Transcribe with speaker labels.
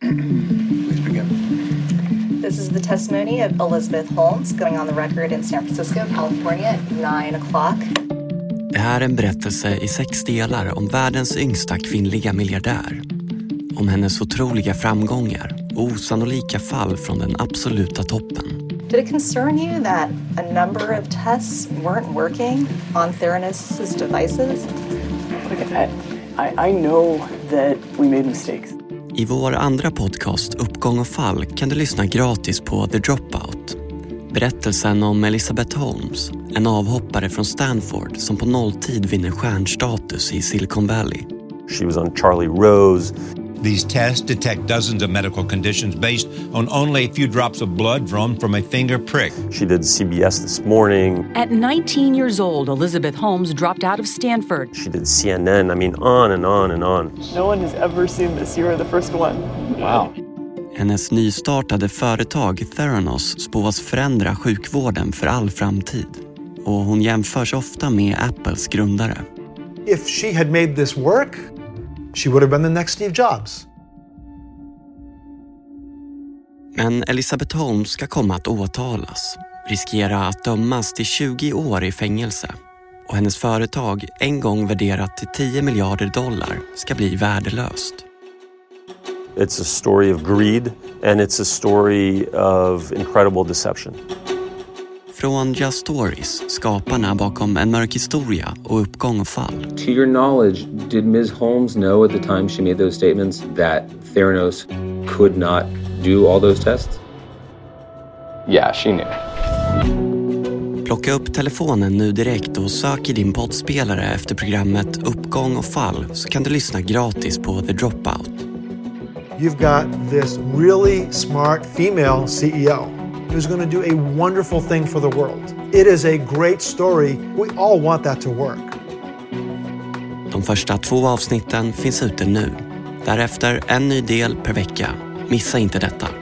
Speaker 1: Please begin.
Speaker 2: This is the testimony of Elizabeth Holmes going on the record in San Francisco, California at 9 o'clock.
Speaker 3: Det här är en berättelse i sex delar om världens yngsta kvinnliga miljardär. Om hennes otroliga framgångar och osannolika fall från den absoluta toppen.
Speaker 2: Did it concern you that a number of tests weren't working on Theranos' devices?
Speaker 4: Look, I, I, I know that we made mistakes.
Speaker 3: I vår andra podcast Uppgång och fall kan du lyssna gratis på The Dropout. Berättelsen om Elizabeth Holmes, en avhoppare från Stanford som på nolltid vinner stjärnstatus i Silicon Valley.
Speaker 5: She was on Charlie Rose.
Speaker 6: These tests detect dozens of medical conditions based on only a few drops of blood drawn from a finger prick.
Speaker 5: She did CBS this morning.
Speaker 7: At 19 years old, Elizabeth Holmes dropped out of Stanford.
Speaker 5: She did CNN. I mean, on and on and on.
Speaker 4: No one has ever seen this. You are the first one.
Speaker 1: Wow.
Speaker 3: Hennes nystartade företag Theranos spås förändra sjukvården för all framtid. Och hon jämförs ofta med Apples grundare.
Speaker 8: If she had made this work, she would have been the next Steve Jobs.
Speaker 3: Men Elizabeth Holmes ska komma att åtalas, riskera att dömas till 20 år i fängelse och hennes företag, en gång värderat till 10 miljarder dollar, ska bli värdelöst.
Speaker 5: It's a story of greed and it's a story of incredible deception.
Speaker 3: Från Just Stories, skaparna bakom En mörk historia och Uppgång och fall.
Speaker 9: To your knowledge, did Ms. Holmes know at the time she made those statements that Theranos could not do all those tests?
Speaker 1: Yeah, she knew.
Speaker 3: Plocka upp telefonen nu direkt och sök i din poddspelare efter programmet Uppgång och fall så kan du lyssna gratis på The Dropout.
Speaker 8: You've got this really smart female CEO who's going to do a wonderful thing for the world. It is a great story. We all want that to work.
Speaker 3: De första två avsnitten finns ute nu. Därefter en ny del per vecka. Missa inte detta.